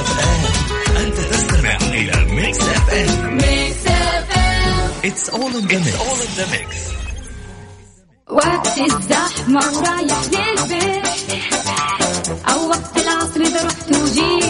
FM أنت تستمع إلى Mix FM Mix FM it's all in the mix وقت الزحمة ورايح للبيت أو وقت العصر إذا رحت وجيت.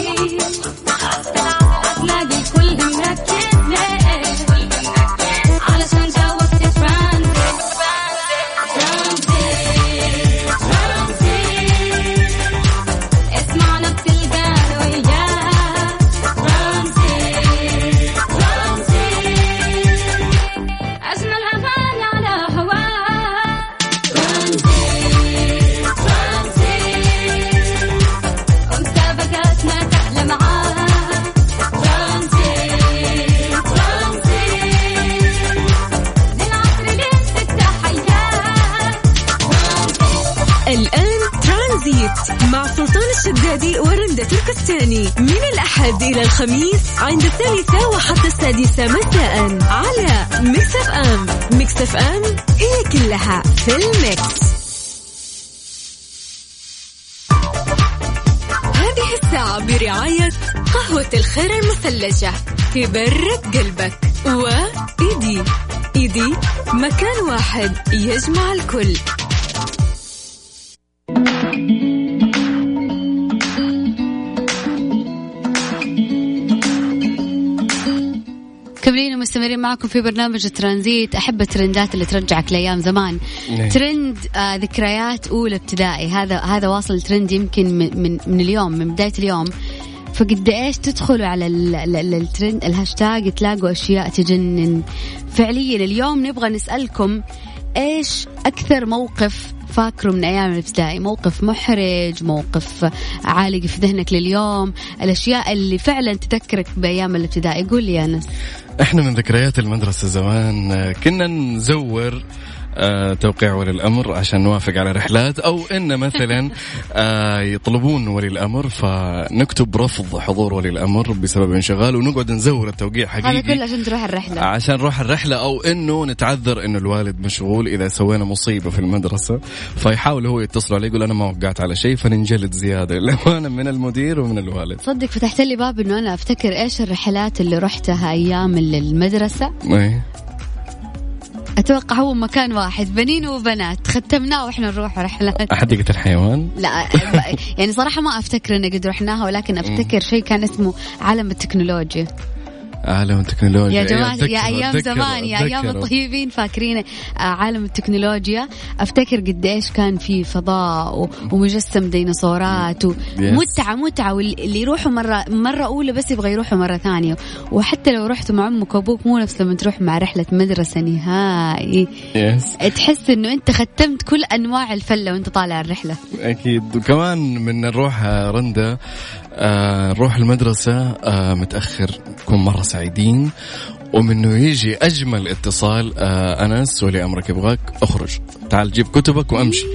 الشدادي ورندا تركستاني من الأحد إلى الخميس عند الثالثة وحتى السادسة مساء على Mix FM Mix FM هي كلها في ال mix. هذه الساعة برعاية قهوة الخير المثلجة تبرد قلبك وإيدي. إيدي مكان واحد يجمع الكل. كملين ومستمرين معكم في برنامج ترانزيت. أحب الترندات اللي ترجعك لأيام زمان. نعم. ترند آه ذكريات أولى ابتدائي. هذا هذا واصل ترند يمكن من, من, من اليوم من بداية اليوم. فقد إيش تدخلوا على ال- ال- ال- ال trend ال hashtag تلاقوا أشياء تجنن. فعليا اليوم نبغى نسألكم إيش أكثر موقف فاكره من أيام الابتدائي؟ موقف محرج موقف عالق في ذهنك لليوم؟ الأشياء اللي فعلا تذكرك بأيام الابتدائي؟ قول لي يا أنس. إحنا من ذكريات المدرسة زمان آه، كنا نزور توقيع ولي الأمر عشان نوافق على رحلات أو إن مثلا آه، يطلبون ولي الأمر فنكتب رفض حضور ولي الأمر بسبب انشغال ونقعد نزور التوقيع هذا حقيقي كله عشان تروح الرحلة. عشان نروح الرحلة أو إنه نتعذر إنه الوالد مشغول إذا سوينا مصيبة في المدرسة فيحاول هو يتصل عليه يقول أنا ما وقعت على شيء فننجلد زيادة. للأمانة من المدير ومن الوالد. صدق فتحت لي باب إنه أنا أفتكر إيش الرحلات اللي رحتها أيام المدرسة. إيه. أتوقع هو مكان واحد بنين وبنات ختمناه وإحنا نروح رحلات. حديقة الحيوان لا يعني صراحة ما أفتكر ان قد رحناها ولكن أفتكر شيء كان اسمه عالم التكنولوجيا. عالم التكنولوجيا. يا جماعة أتذكر- يا أيام أتذكر- زمان يا أيام أتذكر. الطيبين فاكرين عالم التكنولوجيا. أفتكر قد إيش كان في فضاء ومجسم ديناصورات ومتعه متعة واللي يروحوا مرة مرة أولى بس يبغى يروحوا مرة ثانية. وحتى لو رحتوا مع أمك وأبوك مو نفس لما تروح مع رحلة مدرسة نهائي. يس تحس إنه أنت ختمت كل أنواع الفلة وأنت طالع الرحلة. أكيد. وكمان من نروح رندا آه، نروح المدرسة آه، متأخر نكون مرة سعيدين. ومنه يجي أجمل اتصال آه، أنس ولي أمرك يبغاك أخرج. تعال جيب كتبك وأمشي.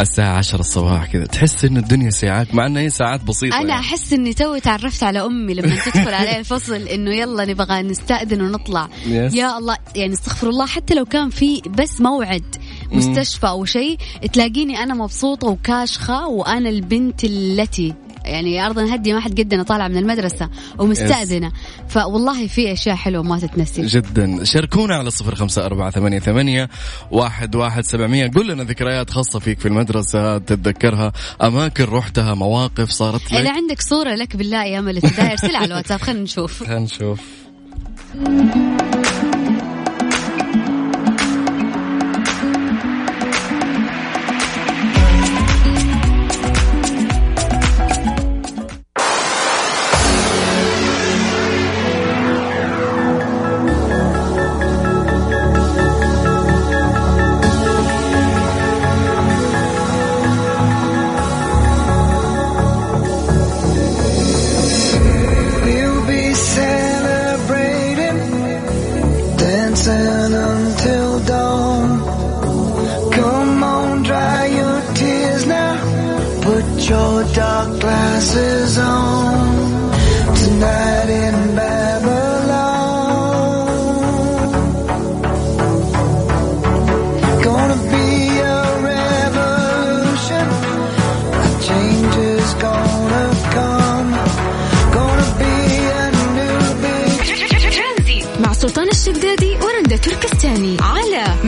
الساعة عشرة الصباح كذا. تحس إن الدنيا ساعات مع إنها هي ساعات بسيطة أنا يعني. أحس إني توي تعرفت على أمي لما تدخل علي الفصل إنه يلا نبغى نستأذن ونطلع. Yes. يا الله يعني استغفر الله حتى لو كان في بس موعد مستشفى أو شيء تلاقيني أنا مبسوطة وكاشخة وأنا البنت التي يعني أرضا هدي ما حد قدنا طالعه من المدرسة ومستأذنة. فوالله في أشياء حلوة ما تتنسي. جدا. شاركونا على صفر خمسة أربعة ثمانية, ثمانية واحد, واحد سبعمية. قول لنا ذكريات خاصة فيك في المدرسة تتذكرها أماكن رحتها مواقف صارت اذا لك عندك صورة لك بالله أيام الابتدائي ارسلها على الواتساب خلينا نشوف. خلينا نشوف.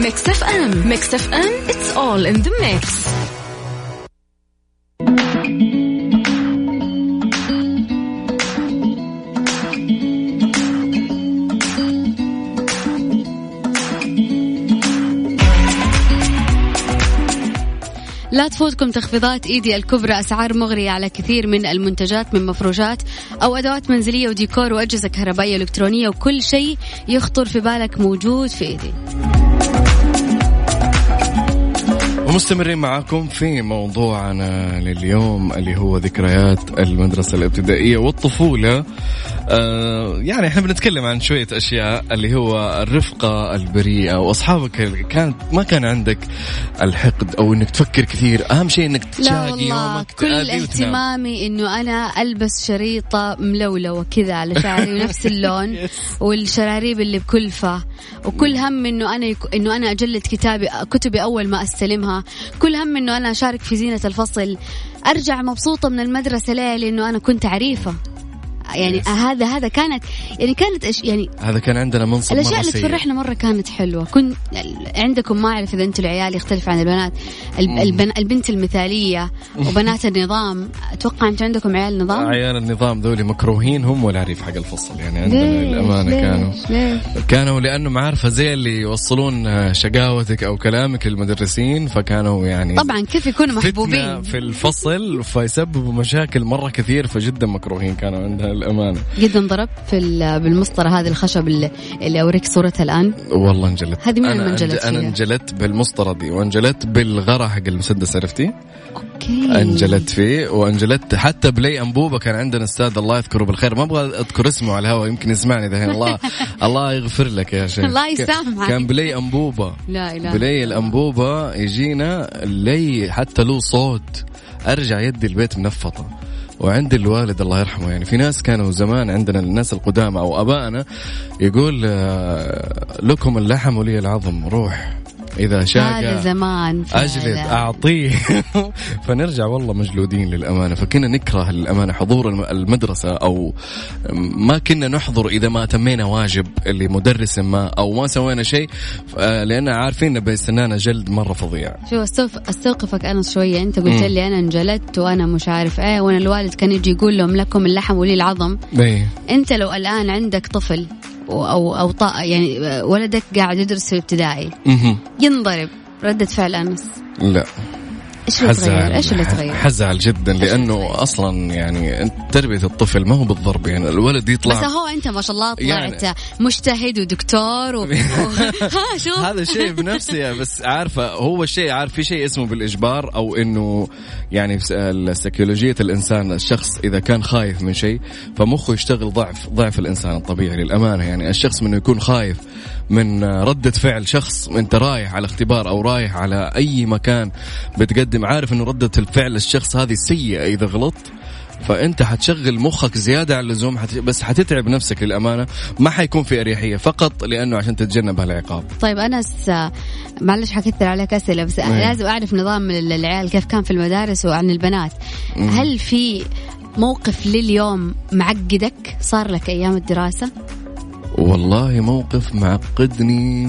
Mix FM Mix FM it's all in the mix. لا تفوتكم تخفيضات ايدي الكبرى أسعار مغريه على كثير من المنتجات من مفروشات أو أدوات منزلية وديكور وأجهزة كهربائية إلكترونية وكل شيء يخطر في بالك موجود في ايدي ومستمرين معاكم في موضوعنا لليوم اللي هو ذكريات المدرسة الابتدائية والطفولة. آه يعني إحنا بنتكلم عن شوية أشياء اللي هو الرفقة البريئة وأصحابك كانت ما كان عندك الحقد أو إنك تفكر كثير. أهم شيء لا تشاقي يومك كل. اهتمامي إنه أنا ألبس شريطة ملولوه كذا على شعري ونفس اللون والشراريب اللي بكلفة. وكل هم إنه أنا يك... إنه أنا أجلد كتابي كتبي أول ما كل هم إنه أنا أشارك في زينة الفصل. أرجع مبسوطة من المدرسة ليه لأنه أنا كنت عريفة. يعني Yes. هذا هذا كانت يعني كانت أش... يعني هذا كان عندنا منصب الأشياء اللي. تفرحنا مرة كانت حلوة كنت عندكم ما أعرف إذا أنتم العيال يختلف عن البنات الب- البن... البنت المثالية وبنات النظام أتوقع أنتم عندكم عيال نظام عيال النظام ذولي مكروهين هم والعريف حق الفصل يعني عندنا ليش؟ كانوا ليش؟ كانوا لأنه عارفة زي اللي يوصلون آه، شقاوتك أو كلامك للمدرسين فكانوا يعني طبعا كيف يكونوا محبوبين في الفصل فيسببوا مشاكل مرة كثير فجدا مكروهين كانوا عندها الأمانة قد انضربت في ال- بالمسطرة هذه الخشب اللي, اللي أوريك صورتها الآن؟ والله انجلت. هذه مين أنا انجلت فيها؟ انجلت بالمسطرة دي وانجلت بالغرة حق المسدس عرفتي؟ okay. انجلت فيه وانجلت حتى بلي أنبوبة كان عندنا أستاذ الله يذكره بالخير. ما أبغى أذكر اسمه على الهواء يمكن يسمعني دحين الله الله يغفر لك يا شيخ. الله يسامحك. كان بلي أنبوبة لا إله بلي الأنبوبة يجينا لي حتى له صوت. أرجع يدي البيت منفطة. وعند الوالد الله يرحمه يعني في ناس كانوا زمان عندنا الناس القدامى أو أبائنا يقول آه، لكم اللحم ولي العظم روح. إذا شاق هذا زمان فعلا. أجلد أعطيه. فنرجع والله مجلودين للأمانة. فكنا نكره للامانه حضور الم- المدرسة أو ما كنا نحضر إذا ما تمينا واجب لمدرس ما أو ما سوينا شيء. لأن عارفين إن بيستنانا جلد مرة فظيع. استوف- استوقفك أنا شوية. أنت قلت. لي أنا انجلدت وأنا مش عارف إيه وأنا الوالد كان يجي يقول لهم لكم اللحم ولي العظم. إيه. أنت لو الآن عندك طفل أو أو, أو طا يعني ولدك قاعد يدرس في ابتدائي مهم. ينضرب. ردة فعل انس لا. إيش اللي تغير؟ حزعل إيش اللي تغير؟ حزعل جدا لأنه؟ أصلا يعني تربية الطفل ما هو بالضرب يعني الولد يطلع بس هو أنت ما شاء الله طلعت يعني- مجتهد ودكتور و... ها شوف هذا شيء بنفسه بس عارفة هو شيء عارف في شيء اسمه بالإجبار أو إنه يعني سيكولوجيه الإنسان الشخص إذا كان خايف من شيء فمخه يشتغل ضعف ضعف الإنسان الطبيعي للأمانة يعني الشخص منه يكون خايف من ردة فعل شخص انت رايح على اختبار أو رايح على اي مكان بتقدم عارف انه ردة الفعل الشخص هذه سيئة اذا غلطت فانت حتشغل مخك زيادة عن اللزوم حت... بس حتتعب نفسك للأمانة ما حيكون في أريحية فقط لأنه عشان تتجنب هالعقاب طيب انس معلش حكثر عليك أسئلة بس أيه. لازم أعرف نظام ال- العيال كيف كان في المدارس وعن البنات هل في موقف لليوم معقدك صار لك أيام الدراسة؟ والله موقف معقدني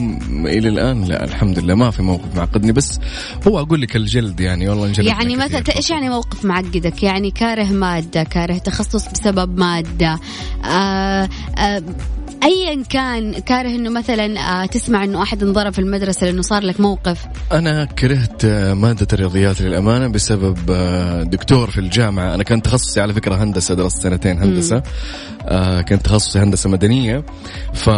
إلى الآن لا الحمد لله ما في موقف معقدني بس هو أقول لك الجلد يعني والله انجلد يعني مثلا إيش يعني موقف معقدك؟ يعني كاره مادة، كاره تخصص بسبب مادة، آه آه ايا كان كاره إنه مثلا آه تسمع إنه أحد انضرب في المدرسة لأنه صار لك موقف؟ أنا كرهت آه، مادة الرياضيات للأمانة بسبب آه، دكتور في الجامعة. أنا كان تخصصي على فكرة هندسة درست سنتين هندسة. آه كنت تخصصي هندسة مدنية. ف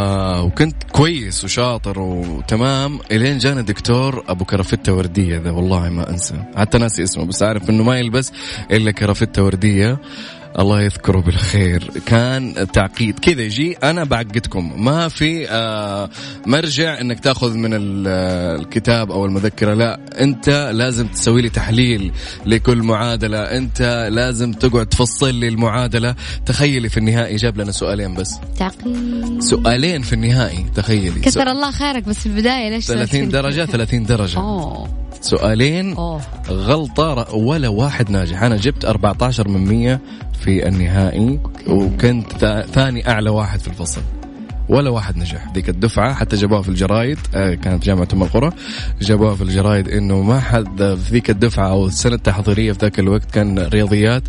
وكنت كويس وشاطر وتمام. إلين جانا دكتور أبو كرافته وردية ذا والله ما أنسى. حتى ناسي اسمه بس عارف إنه ما يلبس إلا كرافته وردية. الله يذكره بالخير. كان تعقيد. كذا يجي أنا بعقدكم. ما في آه مرجع إنك تأخذ من آه، الكتاب أو المذكرة. لا أنت لازم تسوي لي تحليل لكل معادلة. أنت لازم تقعد تفصل لي المعادلة. تخيلي في النهائي جاب لنا سؤالين بس. تعقيد. سؤالين في النهائي تخيلي. كثر الله خيرك بس في البداية ليش 30 درجة 30 درجة. أوه. سؤالين. أوه. غلطة ولا واحد ناجح. أنا جبت 14 من 100 في النهائي وكنت ثاني أعلى واحد في الفصل. ولا واحد نجح ذيك الدفعة حتى جابوها في الجرايد آه، كانت جامعة أم القرى جابوها في الجرايد إنه ما حد في ذيك الدفعة أو السنة التحضيرية في ذاك الوقت كان رياضيات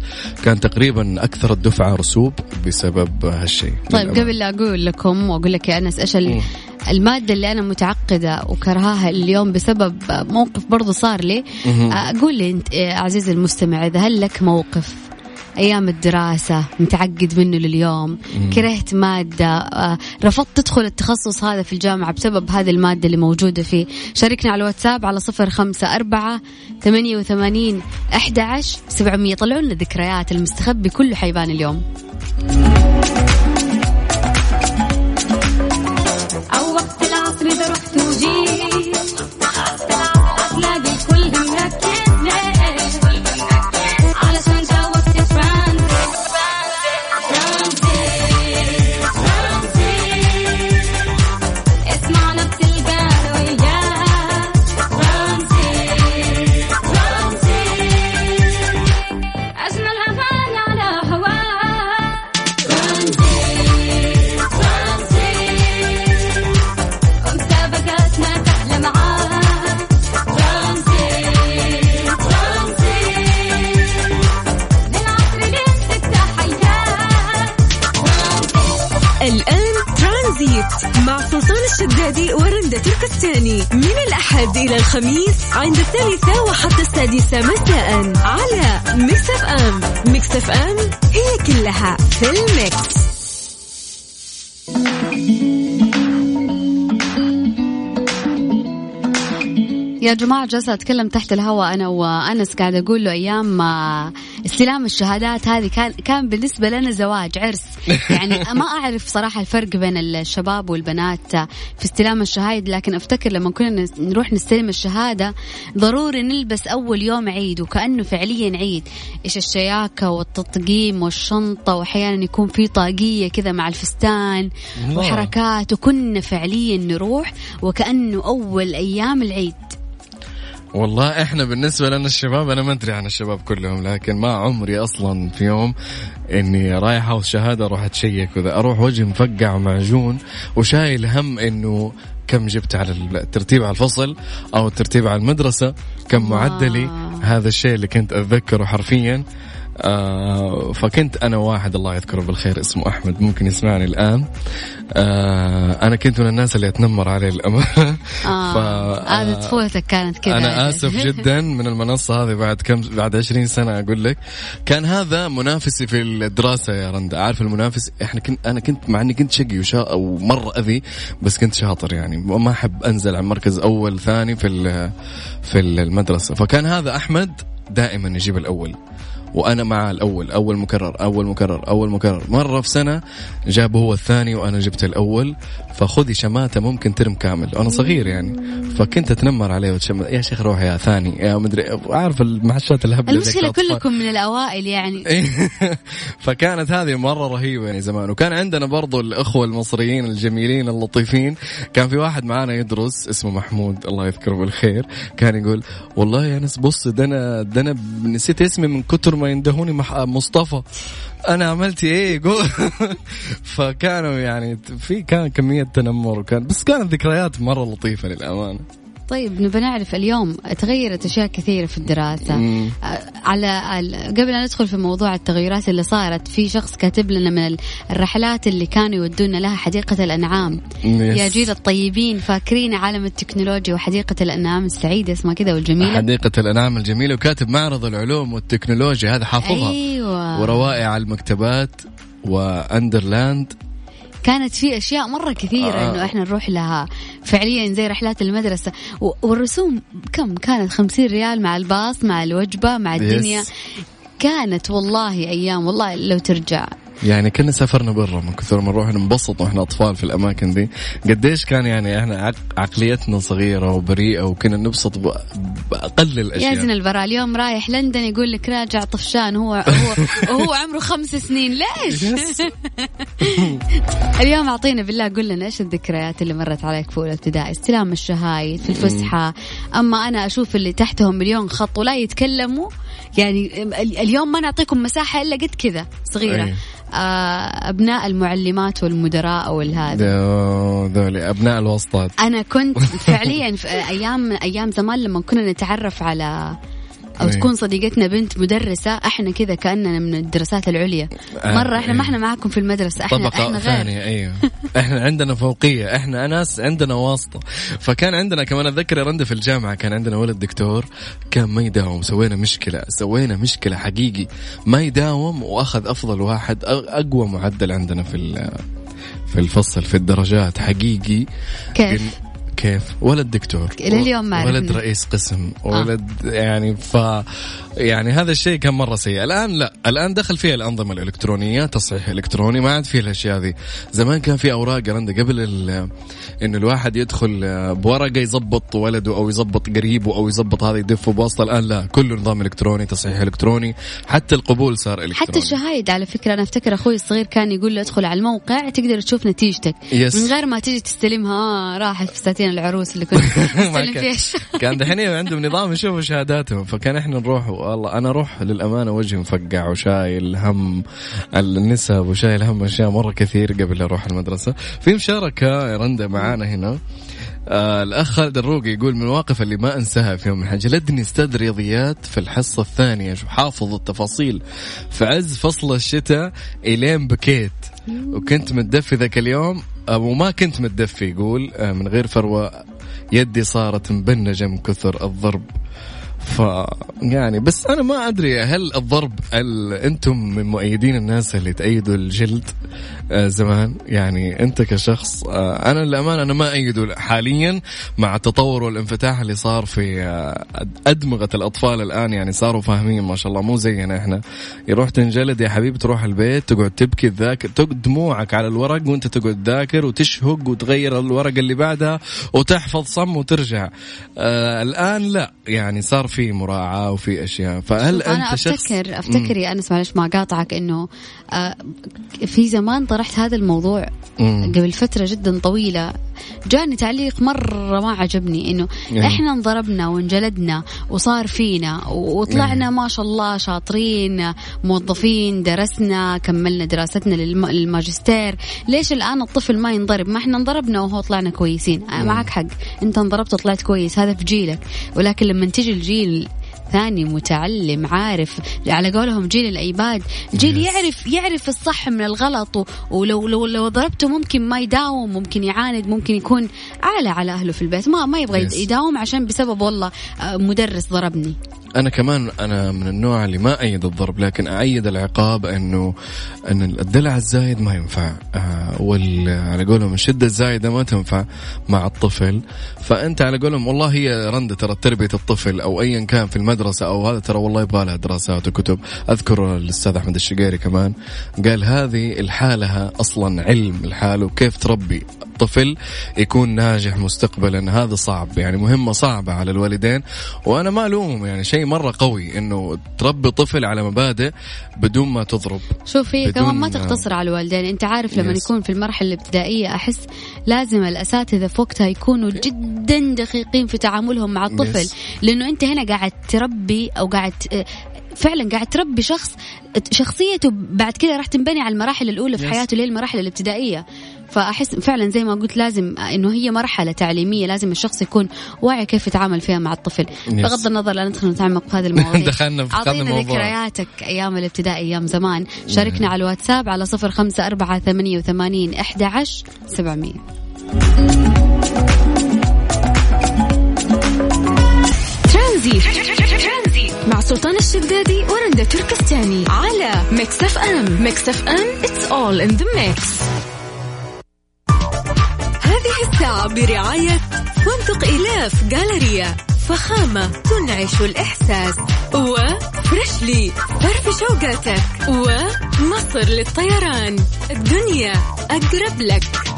كان تقريبا أكثر الدفعة رسوب بسبب هالشيء طيب. قبل لا أقول لكم وأقول لك يا أنس إيش. المادة اللي أنا متعقدة وكرهاها اليوم بسبب موقف برضو صار لي. أقول لي أنت آه، عزيزي المستمع إذا هل لك موقف أيام الدراسة متعقد منه لليوم. كرهت مادة آه، رفضت تدخل التخصص هذا في الجامعة بسبب هذه المادة اللي موجودة فيه. شاركنا على الواتساب على صفر خمسة أربعة ثمانية وثمانين أحد عشر سبعمية. طلعوا لنا ذكريات المستخبي كله حيبان اليوم. الشدادي ورندا تركستاني من الأحد إلى الخميس عند الثالثة وحتى السادسة مساء على Mix FM Mix FM هي كلها في ال mix. يا جماعة جالسة أتكلم تحت الهواء أنا وأنس قاعدة أقول له أيام آه، استلام الشهادات هذه كان كان بالنسبة لنا زواج عرس. يعني ما أعرف صراحة الفرق بين الشباب والبنات في استلام الشهايد لكن أفتكر لما كنا نروح نستلم الشهادة ضروري نلبس أول يوم عيد وكأنه فعليا عيد إيش الشياكة والتطقيم والشنطة وأحيانا يكون في طاقية كذا مع الفستان. وحركات وكنا فعليا نروح وكأنه أول أيام العيد والله إحنا بالنسبة لنا الشباب أنا ما أدري عن الشباب كلهم لكن ما عمري أصلا في يوم إني رايح اوص شهادة أروح أتشيك وذا أروح وجهي مفقع ومعجون وشايل هم إنه كم جبت على الترتيب على الفصل أو الترتيب على المدرسة كم معدلي هذا الشيء اللي كنت أتذكره حرفيا. آه فكنت أنا واحد الله يذكره بالخير اسمه أحمد ممكن يسمعني الآن. آه أنا كنت من الناس اللي اتنمر عليه الامانه آه ف- هذه طفولتك كانت كذا أنا آسف جدا من المنصة هذه بعد كم بعد 20 سنة أقول لك. كان هذا منافسي في الدراسة يا رندا عارف المنافس إحنا كنت أنا كنت مع إني كنت شقي وشا ومرة أذي بس كنت شاطر يعني. ما أحب أنزل عن مركز أول ثاني في ال- في المدرسة. فكان هذا أحمد دائما يجيب الأول. وأنا معاه الأول. أول مكرر أول مكرر أول مكرر. مرة في سنة جاب هو الثاني وأنا جبت الأول. فخذي شماتة ممكن ترم كامل. وأنا صغير يعني. فكنت أتنمر عليه وتشمت يا شيخ روح يا ثاني. يا مدري عارف المحشات الهبلة الأطفال. كلكم من الأوائل يعني. فكانت هذه مرة رهيبة يعني زمان. وكان عندنا برضو الأخوة المصريين الجميلين اللطيفين. كان في واحد معانا يدرس اسمه محمود الله يذكره بالخير. كان يقول والله يا ناس بص ده أنا ده أنا نسيت اسمي من كتر ما يندهوني مح... مصطفى. أنا عملت إيه؟ يقول فكانوا يعني في كان كمية تنمر وكان بس كانت ذكريات مرة لطيفة للأمانة. طيب نبى نعرف اليوم تغيرت أشياء كثيرة في الدراسة. مم. على ال- قبل أن ندخل في موضوع التغيرات اللي صارت في شخص كاتب لنا من ال- الرحلات اللي كانوا يودونا لها حديقة الأنعام. yes. يا جيل الطيبين فاكرين عالم التكنولوجيا وحديقة الأنعام. السعيدة اسمها كذا والجميلة. حديقة الأنعام الجميلة وكاتب معرض العلوم والتكنولوجيا. هذا حافظها. أيوة. وروائع المكتبات Wonderland كانت في أشياء مرة كثيرة آه. إنه إحنا نروح لها. فعليا زي رحلات المدرسة. والرسوم كم؟ كانت خمسين ريال مع الباص مع الوجبة مع الدنيا. Yes. كانت والله أيام والله لو ترجع. يعني كنا سافرنا برا من كثر ما نروح ننبسط وإحنا أطفال في الأماكن دي. قديش كان يعني إحنا عق- عقليتنا صغيرة وبريئة وكنا نبسط بأقل يا الاشياء زين البراء اليوم رايح لندن يقول لك راجع طفشان هو هو وهو عمره خمس سنين. ليش؟ اليوم أعطينا بالله قول لنا إيش الذكريات اللي مرت عليك في أولى ابتدائي؟ استلام الشهايد في الفسحة. أما أنا أشوف اللي تحتهم مليون خط ولا يتكلموا يعني ال- اليوم ما نعطيكم مساحة إلا قد كذا صغيرة. أي. آه، أبناء المعلمات والمدراء والهذا. ذولي أبناء الوسطات. أنا كنت فعليا في أيام أيام زمان لما كنا نتعرف على أو إيه. تكون صديقتنا بنت مدرسة إحنا كذا كأننا من الدراسات العليا آه، مرة إحنا ما إيه. إحنا معاكم في المدرسة إحنا طبقة إحنا غير ثانية أيوه إحنا عندنا فوقية إحنا ناس عندنا واسطة فكان عندنا كمان أتذكر يا رندة في الجامعة كان عندنا ولد دكتور كان ما يداوم سوينا مشكلة سوينا مشكلة حقيقي ما يداوم وأخذ أفضل واحد أقوى معدل عندنا في في الفصل في الدرجات حقيقي كيف؟ كيف؟ ولد دكتور. لليوم ما ولد. رئيس قسم. ولد يعني ف يعني هذا الشيء كان مرة سيء. الآن لا. الآن دخل فيها الأنظمة الإلكترونية تصحيح إلكتروني ما عاد فيه الأشياء ذي زمان كان في أوراق رندا. قبل ال- انه الواحد يدخل بورقة يظبط ولده أو يظبط قريبه أو يظبط هذا يدفه بواسطة الآن لا. كله نظام إلكتروني تصحيح إلكتروني حتى القبول صار إلكتروني. حتى الشهايد على فكرة. أنا أفتكر أخوي الصغير كان يقول له ادخل على الموقع تقدر تشوف نتيجتك. يس. من غير ما تجي تستلمها آه راحت في ساتين العروس اللي كنت تستلم فيها. كان دحين عندهم نظام يشوفوا شهاداتهم. فكان إحنا نروح والله أنا أروح للأمانة وجهي مفقع وشايل هم النسب وشايل هم أشياء مرة كثير قبل أروح المدرسة. في مشاركة رندا معانا هنا. آه الأخ خالد الروقي يقول من المواقف اللي ما أنساها في يوم من الأيام، جلدني أستاذ رياضيات في الحصة الثانية حافظ التفاصيل. في عز فصل الشتاء إلين بكيت. وكنت متدفي ذاك اليوم آه، وما كنت متدفي يقول آه، من غير فروة يدي صارت مبنجة من كثر الضرب. ف يعني بس أنا ما أدري هل الضرب هل أنتم من مؤيدين الناس اللي تأيدوا الجلد آه زمان؟ يعني أنت كشخص آه أنا للأمانة أنا ما ايده حاليا مع التطور والانفتاح اللي صار في آه أدمغة الأطفال الآن. يعني صاروا فاهمين ما شاء الله مو زينا إحنا. يروح تنجلد يا حبيبي تروح البيت تقعد تبكي تذاكر دموعك على الورق وأنت تقعد تذاكر وتشهق وتغير الورقه اللي بعدها وتحفظ صم وترجع. الآن لا. يعني صار في مراعاة وفي أشياء. فهل أنت شخص افتكر أفتكر يا أنس معلش ما قاطعك إنه آه، في زمان طرحت هذا الموضوع مم. قبل فترة جدا طويلة. جاني تعليق مرة ما عجبني إنه إيه. إحنا انضربنا وانجلدنا وصار فينا وطلعنا ما شاء الله شاطرين موظفين درسنا كملنا دراستنا للم- للماجستير. ليش الآن الطفل ما ينضرب؟ ما إحنا انضربنا وهو طلعنا كويسين. معك حق أنت انضربت وطلعت كويس هذا في جيلك. ولكن لما تجي الجيل ثاني متعلم عارف على قولهم جيل الأيباد جيل Yes. يعرف يعرف الصح من الغلط ولو لو لو ضربته ممكن ما يداوم ممكن يعاند ممكن يكون عالة على أهله في البيت ما ما يبغى Yes. يداوم عشان بسبب والله آه، مدرس ضربني أنا كمان أنا من النوع اللي ما أيد الضرب لكن أيد العقاب أنه أن الدلع الزايد ما ينفع آه وال على قولهم الشدة الزايدة ما تنفع مع الطفل. فأنت على قولهم والله هي رندة ترى تربية الطفل أو ايا كان في المدرسة أو هذا ترى والله يبغى لها دراسات وكتب. أذكر الأستاذ أحمد الشقيري كمان قال هذه الحالها أصلا علم الحال وكيف تربي طفل يكون ناجح مستقبلا هذا صعب يعني مهمة صعبة على الوالدين وأنا ما ألومهم يعني شيء مرة قوي إنه تربي طفل على مبادئ بدون ما تضرب شوف هي بدون- كمان ما تقتصر على الوالدين أنت عارف لما Yes. يكون في المرحلة الابتدائية أحس لازم الأساتذة في وقتها يكونوا جدا دقيقين في تعاملهم مع الطفل Yes. لأنه أنت هنا قاعد تربي أو قاعد آه، فعلا قاعد تربي شخص شخصيته بعد كده راح تنبني على المراحل الأولى في. حياته اللي هي المراحل الابتدائية فأحس فعلا زي ما قلت لازم إنه هي مرحلة تعليمية لازم الشخص يكون واعي كيف يتعامل فيها مع الطفل. بغض النظر لا ندخل نتعمق في هذه المواضيع. دخلنا في أعطينا الموضوع. ذكرياتك أيام الابتدائي أيام زمان. شاركنا على الواتساب على صفر خمسة أربعة ثمانية وثمانين إحدى عشر سبعمية. ترانزيت مع سلطان الشدادي ورندا تركستاني على ميكس أف أم. ميكس أف أم it's all in the mix. برعاية فندق إلاف جالريا فخامة تنعش الإحساس وفريشلي فرف شوقاتك ومصر للطيران. الدنيا أقرب لك.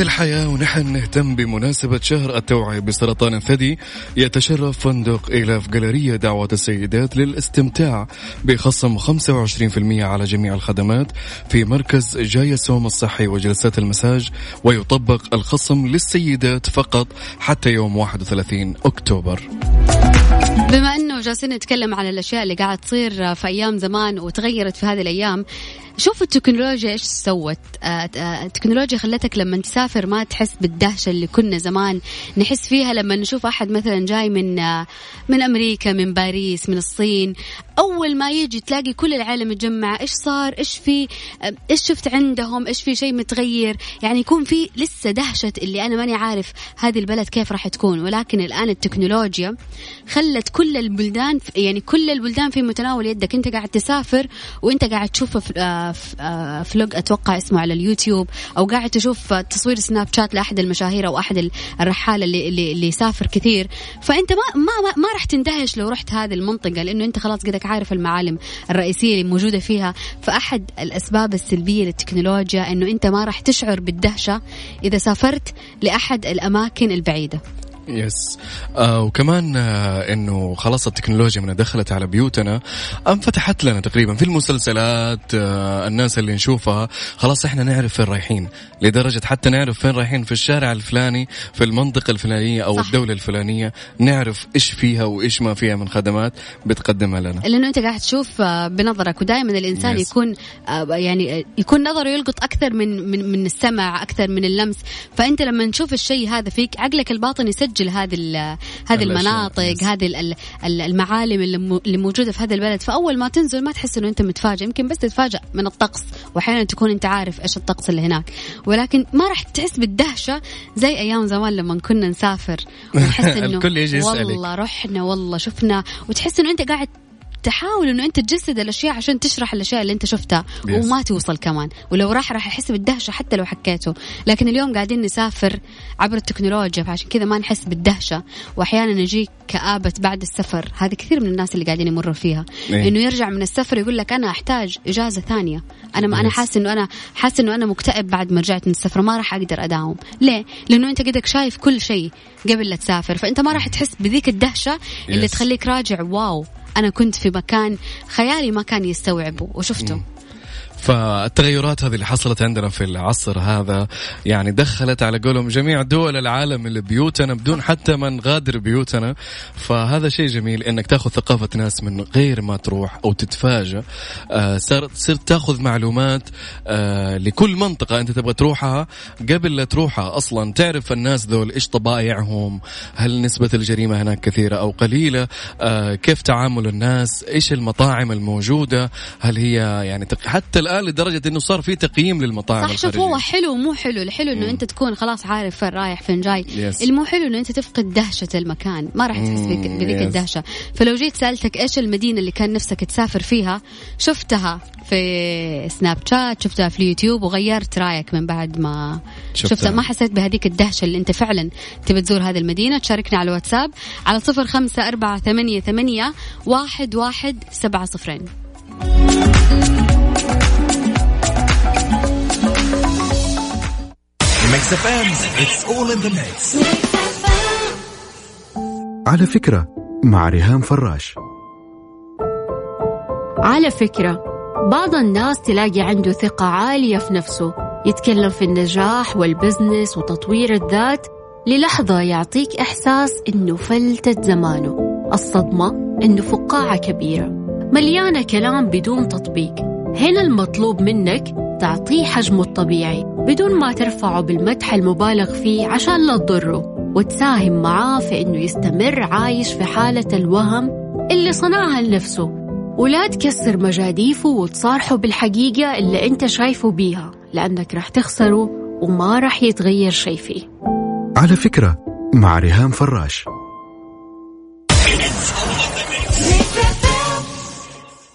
الحياة ونحن نهتم بمناسبة شهر التوعية بسرطان الثدي يتشرف فندق إيلاف جاليرية دعوة السيدات للاستمتاع بخصم 25% على جميع الخدمات في مركز جاية سوم الصحي وجلسات المساج ويطبق الخصم للسيدات فقط حتى يوم 31 أكتوبر. بما أنه جالسين نتكلم عن الأشياء اللي قاعد تصير في أيام زمان وتغيرت في هذه الأيام شوف التكنولوجيا إيش سوت. آه، آه، التكنولوجيا خلتك لما تسافر ما تحس بالدهشة اللي كنا زمان. نحس فيها لما نشوف أحد مثلا جاي من آه، من أمريكا من باريس من الصين. أول ما يجي تلاقي كل العالم متجمع إيش صار؟ إيش في؟ إيش شفت عندهم؟ إيش في شيء متغير؟ يعني يكون في لسه دهشة اللي أنا ماني عارف هذه البلد كيف راح تكون. ولكن الآن التكنولوجيا خلت كل البلدان يعني كل البلدان في متناول يدك. أنت قاعد تسافر وأنت قاعد تشوف آه، آه، vlog أتوقع اسمه على اليوتيوب أو قاعد تشوف تصوير سناب شات لأحد المشاهير أو أحد ال- الرحالة اللي اللي, اللي يسافر كثير. فأنت ما ما ما, ما راح تندهش لو رحت هذه المنطقة لأنه أنت خلاص قدك عارف المعالم الرئيسية اللي موجودة فيها. فأحد الأسباب السلبية للتكنولوجيا إنه أنت ما راح تشعر بالدهشة إذا سافرت لأحد الأماكن البعيدة. yes آه وكمان آه إنه خلاص التكنولوجيا من دخلت على بيوتنا أنفتحت لنا تقريبا في المسلسلات آه الناس اللي نشوفها خلاص إحنا نعرف فين رايحين لدرجة حتى نعرف فين رايحين في الشارع الفلاني في المنطقة الفلانية أو صح. الدولة الفلانية نعرف إيش فيها وإيش ما فيها من خدمات بتقدمها لنا لأنه أنت قاعد تشوف آه، بنظرك ودائما الإنسان Yes. يكون آه، يعني يكون نظره يلقط أكثر من من من السمع أكثر من اللمس فأنت لما تشوف الشيء هذا فيك عقلك الباطن يسجل هذه ال- هذه الأشياء. المناطق. هذه ال- ال- المعالم اللي مو- اللي موجودة في هذا البلد فأول ما تنزل ما تحس إنه أنت متفاجئ يمكن بس تتفاجئ من الطقس وأحيانا تكون أنت عارف إيش الطقس اللي هناك ولكن ما راح تحس بالدهشة زي أيام زمان لما كنا نسافر ونحس إنه الكل يجي يسألك. والله رحنا والله شفنا وتحس إنه أنت قاعد تحاول إنه أنت تجسد الأشياء عشان تشرح الأشياء اللي أنت شفتها Yes. وما توصل كمان. ولو راح راح يحس بالدهشة حتى لو حكيته. لكن اليوم قاعدين نسافر عبر التكنولوجيا فعشان كذا ما نحس بالدهشة. وأحيانا نجيك كآبة بعد السفر. هذه كثير من الناس اللي قاعدين يمروا فيها. إيه. إنه يرجع من السفر يقول لك أنا أحتاج إجازة ثانية. أنا ما أنا Yes. حاسس إنه أنا حاسس إنه أنا مكتئب بعد ما رجعت من السفر ما راح أقدر أداوم. ليه؟ لأنه أنت قدك شايف كل شيء قبل لا تسافر. فأنت ما راح تحس بذيك الدهشة اللي Yes. تخليك راجع واو. أنا كنت في مكان خيالي ما كان يستوعبه وشفته. فالتغيرات هذه اللي حصلت عندنا في العصر هذا يعني دخلت على قولهم جميع دول العالم اللي بيوتنا بدون حتى ما نغادر بيوتنا. فهذا شيء جميل إنك تأخذ ثقافة ناس من غير ما تروح أو تتفاجأ. آه صرت صرت تأخذ معلومات آه لكل منطقة أنت تبغى تروحها قبل لا تروحها أصلا. تعرف الناس ذول إيش طبائعهم هل نسبة الجريمة هناك كثيرة أو قليلة آه كيف تعامل الناس إيش المطاعم الموجودة هل هي يعني حتى الآن لدرجة إنه صار في تقييم للمطاعم صح شوف هو. حلو ومو حلو الحلو إنه أنت تكون خلاص عارف فين رايح فين جاي Yes. المو حلو إنه أنت تفقد دهشة المكان ما راح تحس بذيك yes. الدهشة فلو جيت سألتك إيش المدينة اللي كان نفسك تسافر فيها شفتها في سناب شات شفتها في اليوتيوب وغيرت رأيك من بعد ما شفتها. شفتها ما حسيت بهذيك الدهشة اللي أنت فعلا تبي تزور هذه المدينة تشاركنا على الواتساب على صفر خمسة أربعة ثمانية ثمانية واحد واحد سبعة صفرين Mix FM, it's all in the mix. على فكرة مع ريهام فراش. على فكرة بعض الناس تلاقي عنده ثقة عالية في نفسه. يتكلم في النجاح والبزنس وتطوير الذات للحظة يعطيك إحساس إنه فلتت زمانه. الصدمة إنه فقاعة كبيرة. مليانة كلام بدون تطبيق. هنا المطلوب منك تعطيه حجمه الطبيعي بدون ما ترفعه بالمدح المبالغ فيه عشان لا تضره. وتساهم معاه في إنه يستمر عايش في حالة الوهم اللي صنعها لنفسه. ولا تكسر مجاديفه وتصارحه بالحقيقة اللي أنت شايفه بيها لأنك رح تخسره وما رح يتغير شي فيه. على فكرة مع ريهام فراش.